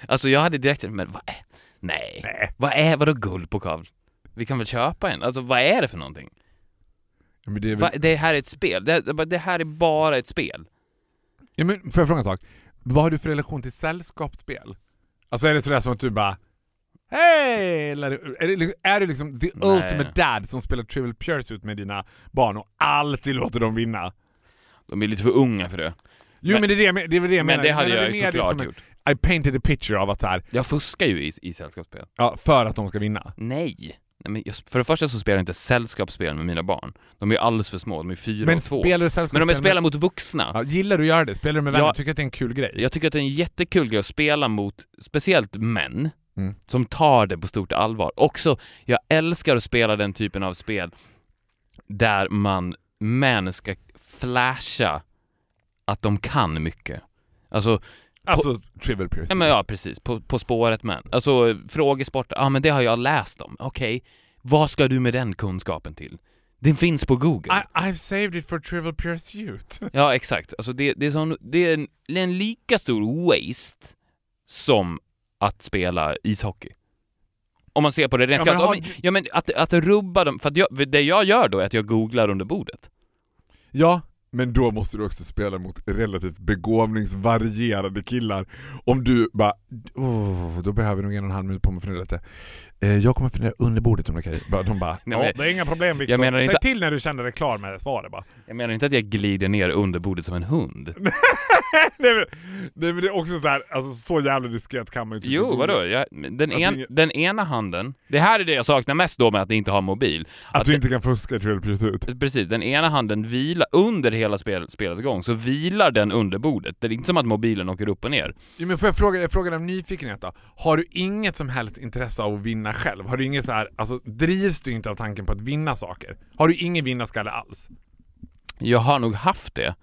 Speaker 2: Alltså jag hade direkt men vad är, nej,
Speaker 1: Nej.
Speaker 2: vad är, vadå guldpokal? Vi kan väl köpa en? Alltså vad är det för någonting?
Speaker 1: Ja, det är väl...
Speaker 2: Va, det här är ett spel, det, det här är bara ett spel.
Speaker 1: ja, men får jag fråga en sak? Vad har du för relation till sällskapsspel? Alltså är det sådär som att du bara Hej! Är det, liksom- är det liksom the
Speaker 2: Nej.
Speaker 1: ultimate dad som spelar Trivial Pursuit med dina barn och alltid låter dem vinna?
Speaker 2: De är lite för unga för det.
Speaker 1: Jo men,
Speaker 2: Men-
Speaker 1: det är det, jag men, det, är det jag
Speaker 2: Men
Speaker 1: menar.
Speaker 2: det hade jag
Speaker 1: det
Speaker 2: ju såklart
Speaker 1: liksom
Speaker 2: gjort.
Speaker 1: I painted a picture av att så här,
Speaker 2: Jag fuskar ju i, i sällskapsspel.
Speaker 1: ja, för att de ska vinna.
Speaker 2: Nej. Nej men just, för det första så spelar jag inte sällskapsspel med mina barn. De är ju alldeles för små, de är fyra
Speaker 1: Men
Speaker 2: och två.
Speaker 1: spelar du sällskapsspel
Speaker 2: Men är
Speaker 1: med-
Speaker 2: spelar mot vuxna.
Speaker 1: Ja, gillar du att göra det? Spelar du med vänner?
Speaker 2: Ja.
Speaker 1: Tycker att det är en kul grej?
Speaker 2: Jag tycker att det är en jättekul grej att spela mot, speciellt män,
Speaker 1: Mm.
Speaker 2: som tar det på stort allvar. Också, jag älskar att spela den typen av spel där man, män ska flasha att de kan mycket. Alltså,
Speaker 1: Alltså Trivial Pursuit.
Speaker 2: Ja men ja precis, på, på spåret men. Alltså frågesporter, ja men det har jag läst om. Okej, vad ska du med den kunskapen till? Den finns på google.
Speaker 1: I, I've saved it for Trivial Pursuit.
Speaker 2: Ja exakt, alltså det, det är, sån, det är en, lika stor waste som att spela ishockey. Om man ser på det rent
Speaker 1: Ja, men har
Speaker 2: ja men att, att rubba dem, för att jag, det jag gör då är att jag googlar under bordet.
Speaker 1: Ja, men då måste du också spela mot relativt begåvningsvarierade killar. Om du bara, oh, då behöver jag nog en och en halv minut på mig att fundera jag kommer fundera under bordet om det. Bara- De bara, ja,
Speaker 2: men-
Speaker 1: det är inga problem Viktor.
Speaker 2: Jag menar
Speaker 1: Säg
Speaker 2: inte-
Speaker 1: till när du känner dig klar med svaret bara.
Speaker 2: Jag menar inte att jag glider ner under bordet som en hund.
Speaker 1: nej, men, nej men det är också så här, alltså så jävla diskret kan man ju inte
Speaker 2: Jo, vadå? Jag, den, en,
Speaker 1: ingen-
Speaker 2: den ena handen, det här är det jag saknar mest då med att inte ha mobil.
Speaker 1: Att,
Speaker 2: Att
Speaker 1: du
Speaker 2: det-
Speaker 1: inte kan fuska i Trivial Pursuit.
Speaker 2: Precis, den ena handen vilar, under hela spel, spelets gång, så vilar den under bordet. Det är inte som att mobilen åker upp och ner.
Speaker 1: Jo, men får jag fråga, jag frågar av nyfikenhet då. Har du inget som helst intresse av att vinna själv? Har du inget så här, alltså drivs du inte av tanken på att vinna saker? Har du ingen vinnarskalle alls?
Speaker 2: Jag har nog haft det.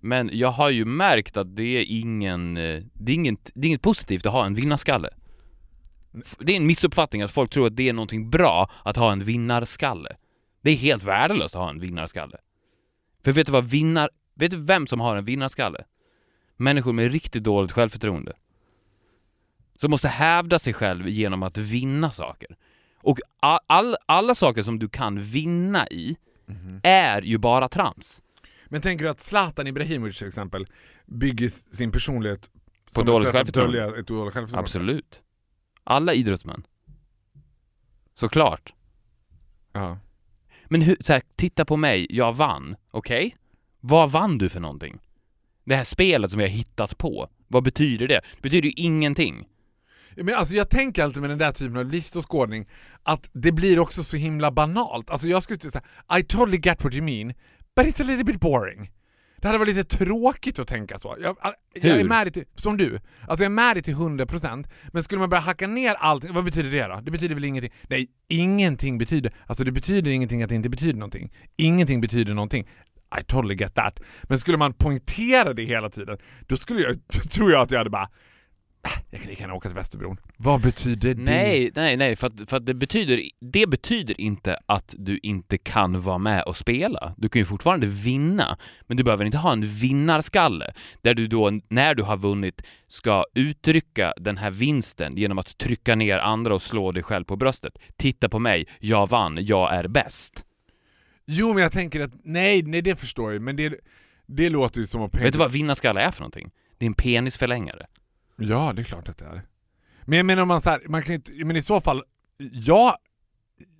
Speaker 2: Men jag har ju märkt att det är ingen, eh, det är inget, det är inget positivt att ha en vinnarskalle. Det är en missuppfattning att folk tror att det är någonting bra att ha en vinnarskalle. Det är helt värdelöst att ha en vinnarskalle. För vet du vad vinnar... Vet du vem som har en vinnarskalle? Människor med riktigt dåligt självförtroende. Som måste hävda sig själv genom att vinna saker. Och all, all, alla saker som du kan vinna i är ju bara trams.
Speaker 1: Men tänker du att Zlatan Ibrahimovic till exempel bygger sin personlighet
Speaker 2: På dåligt självförtroende? Absolut. Alla idrottsmän. Såklart.
Speaker 1: Ja.
Speaker 2: Men hur, så här, titta på mig, jag vann, okej? Vad vann du för någonting? Det här spelet som har hittat på, vad betyder det? Det betyder ju ingenting.
Speaker 1: Men alltså jag tänker alltid med den där typen av livsåskådning att det blir också så himla banalt. Alltså jag skulle säga I totally get what you mean, but it's a little bit boring. Det hade varit lite tråkigt att tänka så. Jag, jag är med dig till, som du. Alltså jag är med dig till 100% men skulle man börja hacka ner allting, vad betyder det då? Det betyder väl ingenting? Nej, ingenting betyder, alltså det betyder ingenting att det inte betyder någonting. Ingenting betyder någonting. I totally get that. Men skulle man poängtera det hela tiden, då skulle jag, tror jag att jag hade bara "Äh, jag kan lika gärna åka till Västerbron. Vad betyder det?
Speaker 2: Nej, nej, nej, för att, för att det, betyder, det betyder inte att du inte kan vara med och spela. Du kan ju fortfarande vinna, men du behöver inte ha en vinnarskalle där du då, när du har vunnit, ska uttrycka den här vinsten genom att trycka ner andra och slå dig själv på bröstet. Titta på mig, jag vann, jag är bäst.
Speaker 1: Jo men jag tänker att, nej, nej det förstår jag men det, det låter ju som att
Speaker 2: Vet du vad vinnarskalle är för någonting? Det är en penisförlängare.
Speaker 1: Ja, det är klart att det är. Men jag menar om man så här, man kan ju inte, men i så fall, ja,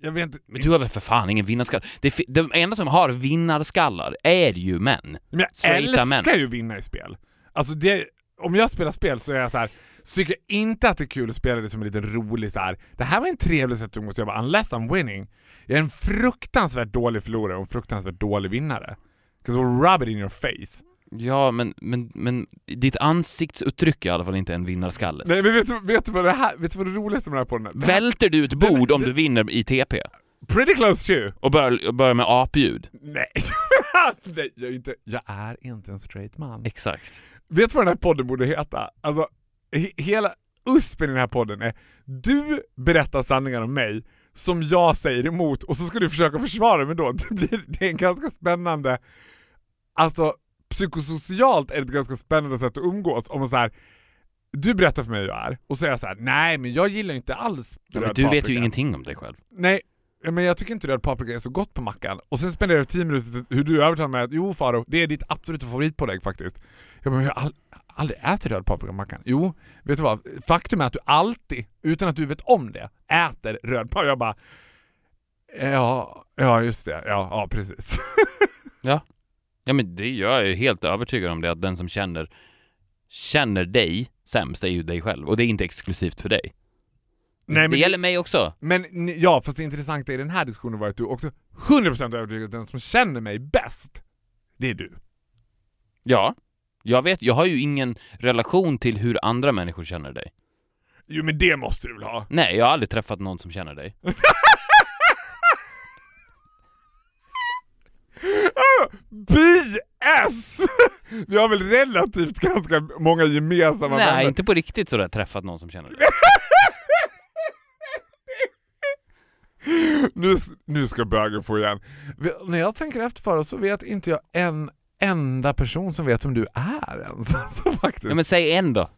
Speaker 1: jag vet inte.
Speaker 2: Men du har väl för fan ingen vinnarskalle? Det de enda som har vinnarskallar är ju män.
Speaker 1: Men jag
Speaker 2: straighta
Speaker 1: älskar
Speaker 2: män.
Speaker 1: ju vinna i spel. Alltså det, om jag spelar spel så är jag så här. så tycker jag inte att det är kul att spela det som en liten rolig så här. det här var en trevlig sätt att umgås, jag bara unless I'm winning. Jag är en fruktansvärt dålig förlorare och en fruktansvärt dålig vinnare. 'Cause we'll rub it in your face.
Speaker 2: Ja, men, men, men ditt ansiktsuttryck är i alla fall inte en vinnarskalle.
Speaker 1: Nej men vet du, vet du vad det här, vet du vad det roligaste med det här podden är? Det här-
Speaker 2: Välter du ett bord om du vinner i TP?
Speaker 1: Pretty close to!
Speaker 2: Och börjar, börjar med apljud?
Speaker 1: Nej, Nej jag, är inte, jag är inte en straight man.
Speaker 2: Exakt.
Speaker 1: Vet du vad den här podden borde heta? Alltså, he hela USPen i den här podden är du berättar sanningar om mig som jag säger emot och så ska du försöka försvara mig då. Det, blir, det är en ganska spännande, alltså psykosocialt är det ett ganska spännande sätt att umgås. Om man så här, du berättar för mig hur jag är och så säger jag så här: nej men jag gillar inte alls
Speaker 2: Ja, men du vet ju
Speaker 1: paprika."
Speaker 2: ingenting om dig själv.
Speaker 1: Nej, men jag tycker inte röd paprika är så gott på mackan. Och sen spenderar jag 10 minuter hur du övertalar mig att jo Faro, det är ditt absoluta favoritpålägg faktiskt. Jag bara, men jag har all, aldrig ätit röd paprika på mackan. Jo, vet du vad? Faktum är att du alltid, utan att du vet om det, äter röd paprika. Jag bara, ja, ja just det, ja, ja precis.
Speaker 2: Ja men det, jag är helt övertygad om det, att den som känner, känner dig sämst är ju dig själv. Och det är inte exklusivt för dig.
Speaker 1: Nej,
Speaker 2: det
Speaker 1: men,
Speaker 2: gäller mig också.
Speaker 1: men ja, fast det intressanta i den här diskussionen var att du också 100% övertygad att den som känner mig bäst, det är du.
Speaker 2: Ja. Jag vet, jag har ju ingen relation till hur andra människor känner dig.
Speaker 1: Jo men det måste du väl ha?
Speaker 2: Nej, jag har aldrig träffat någon som känner dig.
Speaker 1: BS! Vi har väl relativt ganska många gemensamma
Speaker 2: Nej,
Speaker 1: vänner.
Speaker 2: inte på riktigt sådär träffat någon som känner dig.
Speaker 1: Nu, nu ska bögen få igen. När jag tänker efter för så vet inte jag en enda person som vet vem du är ens. Så faktiskt.
Speaker 2: Ja men säg en då.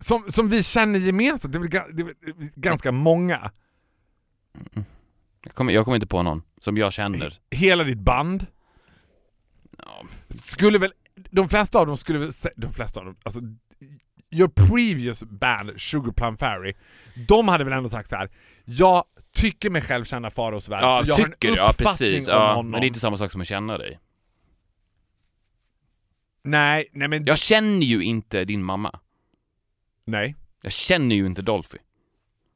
Speaker 1: som, som vi känner gemensamt, det är väl det är väl ganska många.
Speaker 2: Jag kommer, jag kommer inte på någon som jag känner.
Speaker 1: Hela ditt band.
Speaker 2: Ja,
Speaker 1: Skulle väl, de flesta av dem skulle väl, sä- de flesta av dem, alltså your previous band, Sugar Plum Fairy, de hade väl ändå sagt så här. jag tycker mig själv känna Faraos värld,
Speaker 2: ja
Speaker 1: så jag
Speaker 2: tycker
Speaker 1: har en
Speaker 2: ja
Speaker 1: uppfattning
Speaker 2: precis.
Speaker 1: om
Speaker 2: Ja,
Speaker 1: honom.
Speaker 2: men det är inte samma sak som att känna dig.
Speaker 1: Nej, nej men,
Speaker 2: Jag känner ju inte din mamma.
Speaker 1: nej,
Speaker 2: Jag känner ju inte Dolphy.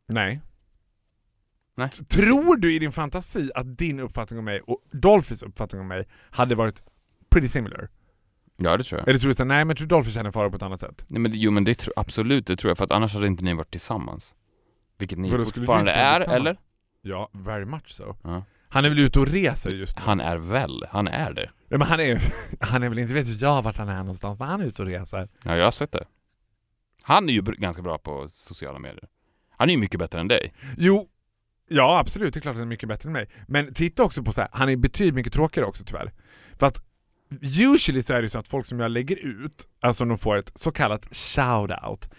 Speaker 1: nej.
Speaker 2: Nej.
Speaker 1: Tror du i din fantasi att din uppfattning om mig och Dolphys uppfattning om mig hade varit pretty similar?
Speaker 2: Ja, det tror jag.
Speaker 1: Eller tror du såhär, nej men tror Dolphy känner Farao på ett annat sätt?
Speaker 2: Nej, men, jo men det tror absolut, det tror jag, för att annars hade inte ni varit tillsammans. Vilket ni
Speaker 1: Vadå,
Speaker 2: fortfarande är, eller?
Speaker 1: Ja, very much so.
Speaker 2: Ja.
Speaker 1: Han är väl ute och reser just nu?
Speaker 2: Han är väl, han är det.
Speaker 1: Ja, men han är, han är väl inte, vet jag vart han är någonstans, men han är ute och reser.
Speaker 2: Ja, jag har sett det. Han är ju ganska bra på sociala medier. Han är ju mycket bättre än dig.
Speaker 1: Jo, ja absolut, det är klart att han är mycket bättre än mig. Men titta också på så här, han är betydligt mycket tråkigare också tyvärr. För att usually så är det så att folk som jag lägger ut, alltså de får ett så kallat shout-out.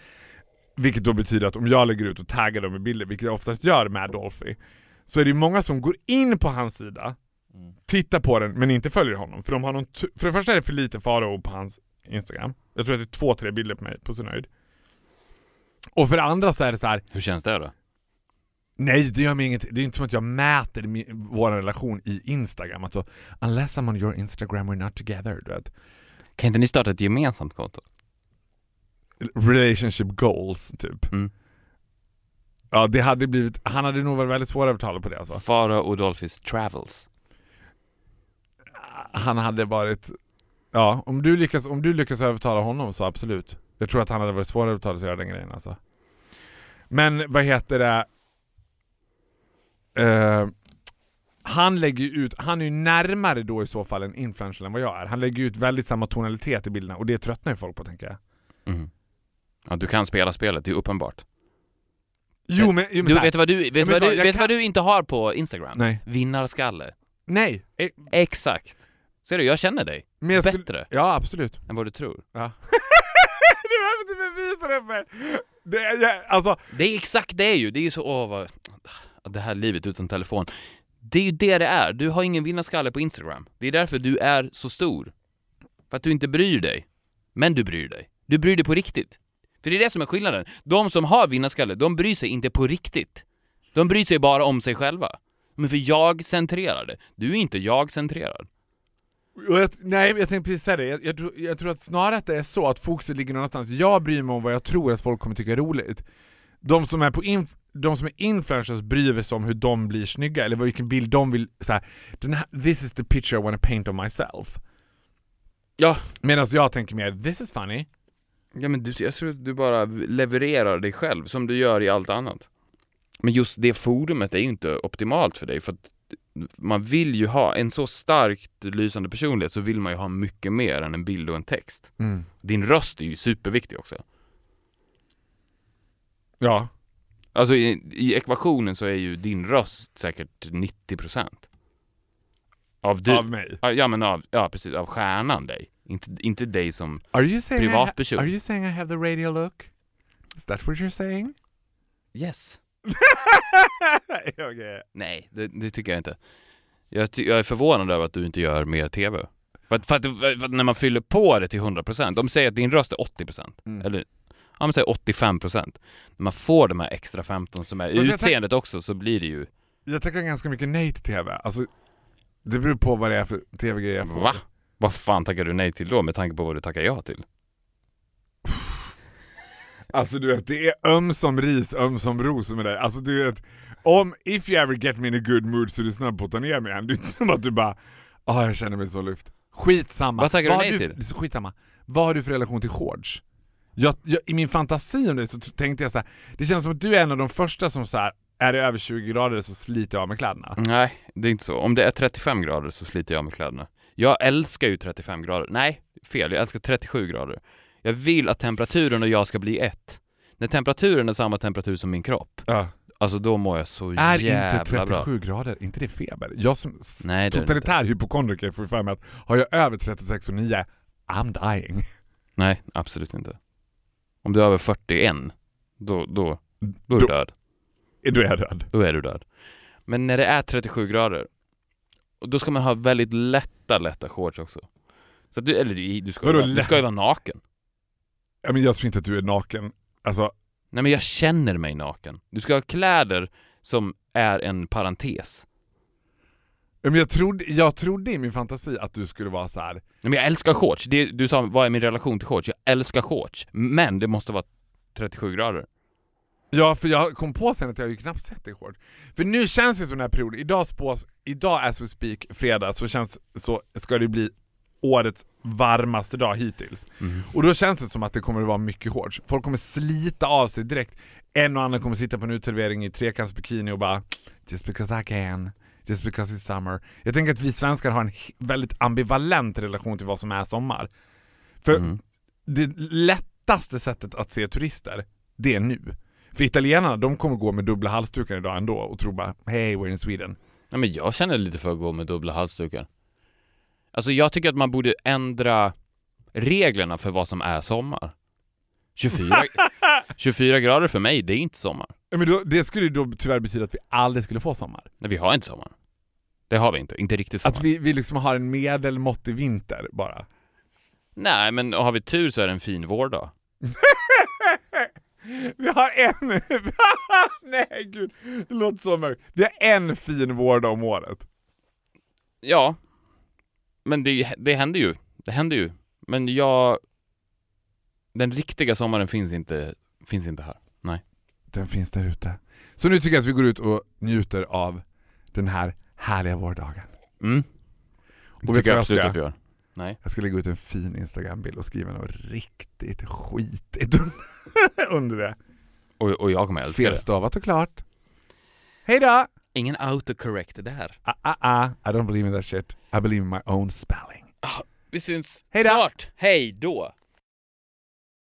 Speaker 1: Vilket då betyder att om jag lägger ut och taggar dem i bilder, vilket jag oftast gör med Dolphy, så är det många som går in på hans sida, tittar på den men inte följer honom. För, de har någon för det första är det för lite Farao på hans Instagram. Jag tror att det är två, tre bilder på mig på sin höjd. Och för det andra så är det så här.
Speaker 2: Hur känns det då?
Speaker 1: Nej, det gör mig inget. Det är inte som att jag mäter min, vår relation i Instagram. Alltså, unless I'm on your Instagram we're not together. Du vet.
Speaker 2: Kan inte ni starta ett gemensamt konto?
Speaker 1: Relationship goals, typ.
Speaker 2: Mm.
Speaker 1: Ja, det hade blivit, han hade nog varit väldigt svårövertalad på det alltså.
Speaker 2: Farao och Dolphys Travels.
Speaker 1: Han hade varit Ja, om du, lyckas, om du lyckas övertala honom så absolut. Jag tror att han hade varit svårare att övertala sig att göra den grejen alltså. Men vad heter det? Eh, han lägger ut, han är ju närmare då i så fall en influencer än vad jag är. Han lägger ut väldigt samma tonalitet i bilderna och det tröttnar ju folk på tänker jag.
Speaker 2: Mm. Ja, du kan spela spelet, det är uppenbart.
Speaker 1: Jo men, jo, men
Speaker 2: Du, vet du vad du, vet vad du, vet
Speaker 1: kan-
Speaker 2: vad du inte har på Instagram?
Speaker 1: Nej.
Speaker 2: Vinnarskalle.
Speaker 1: Nej! eh,
Speaker 2: Exakt. Ser du, jag känner dig.
Speaker 1: Men jag skulle,
Speaker 2: Bättre
Speaker 1: Ja absolut.
Speaker 2: än vad du tror.
Speaker 1: Ja. du behöver inte bevisa det för det. Jag, alltså,
Speaker 2: Det är exakt det är ju, det är ju så, åh vad, det här livet utan telefon. Det är ju det det är, du har ingen vinnarskalle på Instagram. Det är därför du är så stor. För att du inte bryr dig. Men du bryr dig. Du bryr dig på riktigt. För det är det som är skillnaden. De som har vinnarskalle, de bryr sig inte på riktigt. De bryr sig bara om sig själva. Men för jag-centrerade. Du är inte jag-centrerad.
Speaker 1: Jag, nej, jag tänkte precis säga det. Jag, jag, tror- jag tror att snarare att det är så att fokuset ligger någonstans. Jag bryr mig om vad jag tror att folk kommer tycka är roligt. De som är, på inf- de som är influencers bryr sig om hur de blir snygga, eller vilken bild de vill... Så här, den här, this is the picture I wanna paint of myself.
Speaker 2: Ja.
Speaker 1: Medan jag tänker mer, this is funny.
Speaker 2: Ja men du, jag tror att du bara levererar dig själv som du gör i allt annat. Men just det forumet är ju inte optimalt för dig för att man vill ju ha en så starkt lysande personlighet så vill man ju ha mycket mer än en bild och en text. Din röst är ju superviktig också.
Speaker 1: Ja.
Speaker 2: Alltså i, i ekvationen så är ju din röst säkert 90% av du.
Speaker 1: Av mig.
Speaker 2: Ja, men av, ja precis, av stjärnan dig. Inte, inte dig som
Speaker 1: Are you saying
Speaker 2: Privatperson.
Speaker 1: I, ha- Are you saying I have the radio look? Is that what you're saying?
Speaker 2: Yes.
Speaker 1: okay.
Speaker 2: Nej, det, det tycker jag inte. Jag, jag är förvånad över att du inte gör mer TV. För att, för att, för att när man fyller på det till 100%, de säger att din röst är 80%.
Speaker 1: Mm.
Speaker 2: Eller, ja men säg 85%. När man får de här extra 15 som är
Speaker 1: tänk-
Speaker 2: utseendet också så blir det ju,
Speaker 1: Jag tackar ganska mycket nej till TV. Alltså, det beror på vad det är för TV-grejer jag får.
Speaker 2: va? Vad fan tackar du nej till då med tanke på vad du tackar ja till?
Speaker 1: Alltså du vet, det är öm som ris, öm som ros med dig. Alltså du vet, om, if you ever get me in a good mood så är du snabb på att ta ner mig igen. Det är inte som att du bara, ah jag känner mig så lyft. Skitsamma.
Speaker 2: Vad tackar du nej till?
Speaker 1: Skitsamma. Vad har du för relation till shorts? Jag, jag, I min fantasi om dig så tänkte jag så här. det känns som att du är en av de första som så här. är det över 20 grader så sliter jag av med kläderna.
Speaker 2: Nej, det är inte så. Om det är 35 grader så sliter jag med kläderna. Jag älskar ju 35 grader. Nej, fel. Jag älskar 37 grader. Jag vill att temperaturen och jag ska bli ett. När temperaturen är samma temperatur som min kropp,
Speaker 1: Ja.
Speaker 2: alltså då mår jag så
Speaker 1: Är
Speaker 2: jävla
Speaker 1: inte 37
Speaker 2: bra.
Speaker 1: grader, inte det feber? Jag som
Speaker 2: Nej, är
Speaker 1: totalitär hypokondriker får för mig att har jag över 36,9 I'm dying.
Speaker 2: Nej, absolut inte. Om du är över 41, då, då, då är
Speaker 1: Då-
Speaker 2: du död.
Speaker 1: Då är jag död.
Speaker 2: Då är du död. Men när det är 37 grader, då ska man ha väldigt lätta, lätta shorts också. Så att du, eller du ska, ju vara, du ska ju vara naken.
Speaker 1: Ja, men jag tror inte att du är naken. Alltså,
Speaker 2: Nej men jag känner mig naken. Du ska ha kläder som är en parentes.
Speaker 1: Men jag, trodde, jag trodde i min fantasi att du skulle vara så här.
Speaker 2: Men jag älskar shorts. Det, du sa, vad är min relation till shorts? Jag älskar shorts. Men det måste vara 37 grader.
Speaker 1: Ja, för jag kom på sen att jag har ju knappt sett dig hårt. För nu känns det som den här perioden, idag, spås, idag as we speak, fredag, så, känns, så ska det bli årets varmaste dag hittills. Och då känns det som att det kommer att vara mycket hårt. Folk kommer slita av sig direkt. En och annan kommer sitta på en uteservering i trekantsbikini och bara Just because I can, just because it's summer. Jag tänker att vi svenskar har en väldigt ambivalent relation till vad som är sommar. För
Speaker 2: Mm.
Speaker 1: det lättaste sättet att se turister, det är nu. För italienarna, de kommer gå med dubbla halsdukar idag ändå och tro bara Hey, we're in Sweden.
Speaker 2: Nej, men jag känner lite för att gå med dubbla halsdukar. Alltså jag tycker att man borde ändra reglerna för vad som är sommar. 24, 24 grader för mig, det är inte sommar.
Speaker 1: Men då, det skulle ju då tyvärr betyda att vi aldrig skulle få sommar.
Speaker 2: Nej, vi har inte sommar. Det har vi inte, inte riktigt sommar.
Speaker 1: Att vi, vi liksom har en medelmåttig vinter bara.
Speaker 2: Nej, men har vi tur så är det en fin vårdag.
Speaker 1: Vi har en... Nej gud, det låter så mörkt. Vi har en fin vårdag om året.
Speaker 2: Ja, men det, det händer ju. Det händer ju. Men jag... Den riktiga sommaren finns inte, finns inte här. Nej.
Speaker 1: Den finns där ute. Så nu tycker jag att vi går ut och njuter av den här härliga vårdagen.
Speaker 2: Mm.
Speaker 1: Och vet du vad
Speaker 2: jag
Speaker 1: ska
Speaker 2: att vi gör. Nej.
Speaker 1: Jag ska lägga ut en fin Instagram-bild och skriva något riktigt skitigt under det.
Speaker 2: Och, och jag kommer älska det.
Speaker 1: Felstavat och klart. Hej då!
Speaker 2: Ingen autocorrect där.
Speaker 1: Ah, ah, ah. I don't believe in that shit. I believe in my own spelling.
Speaker 2: Vi syns
Speaker 1: Hej då!
Speaker 2: snart. Hej då!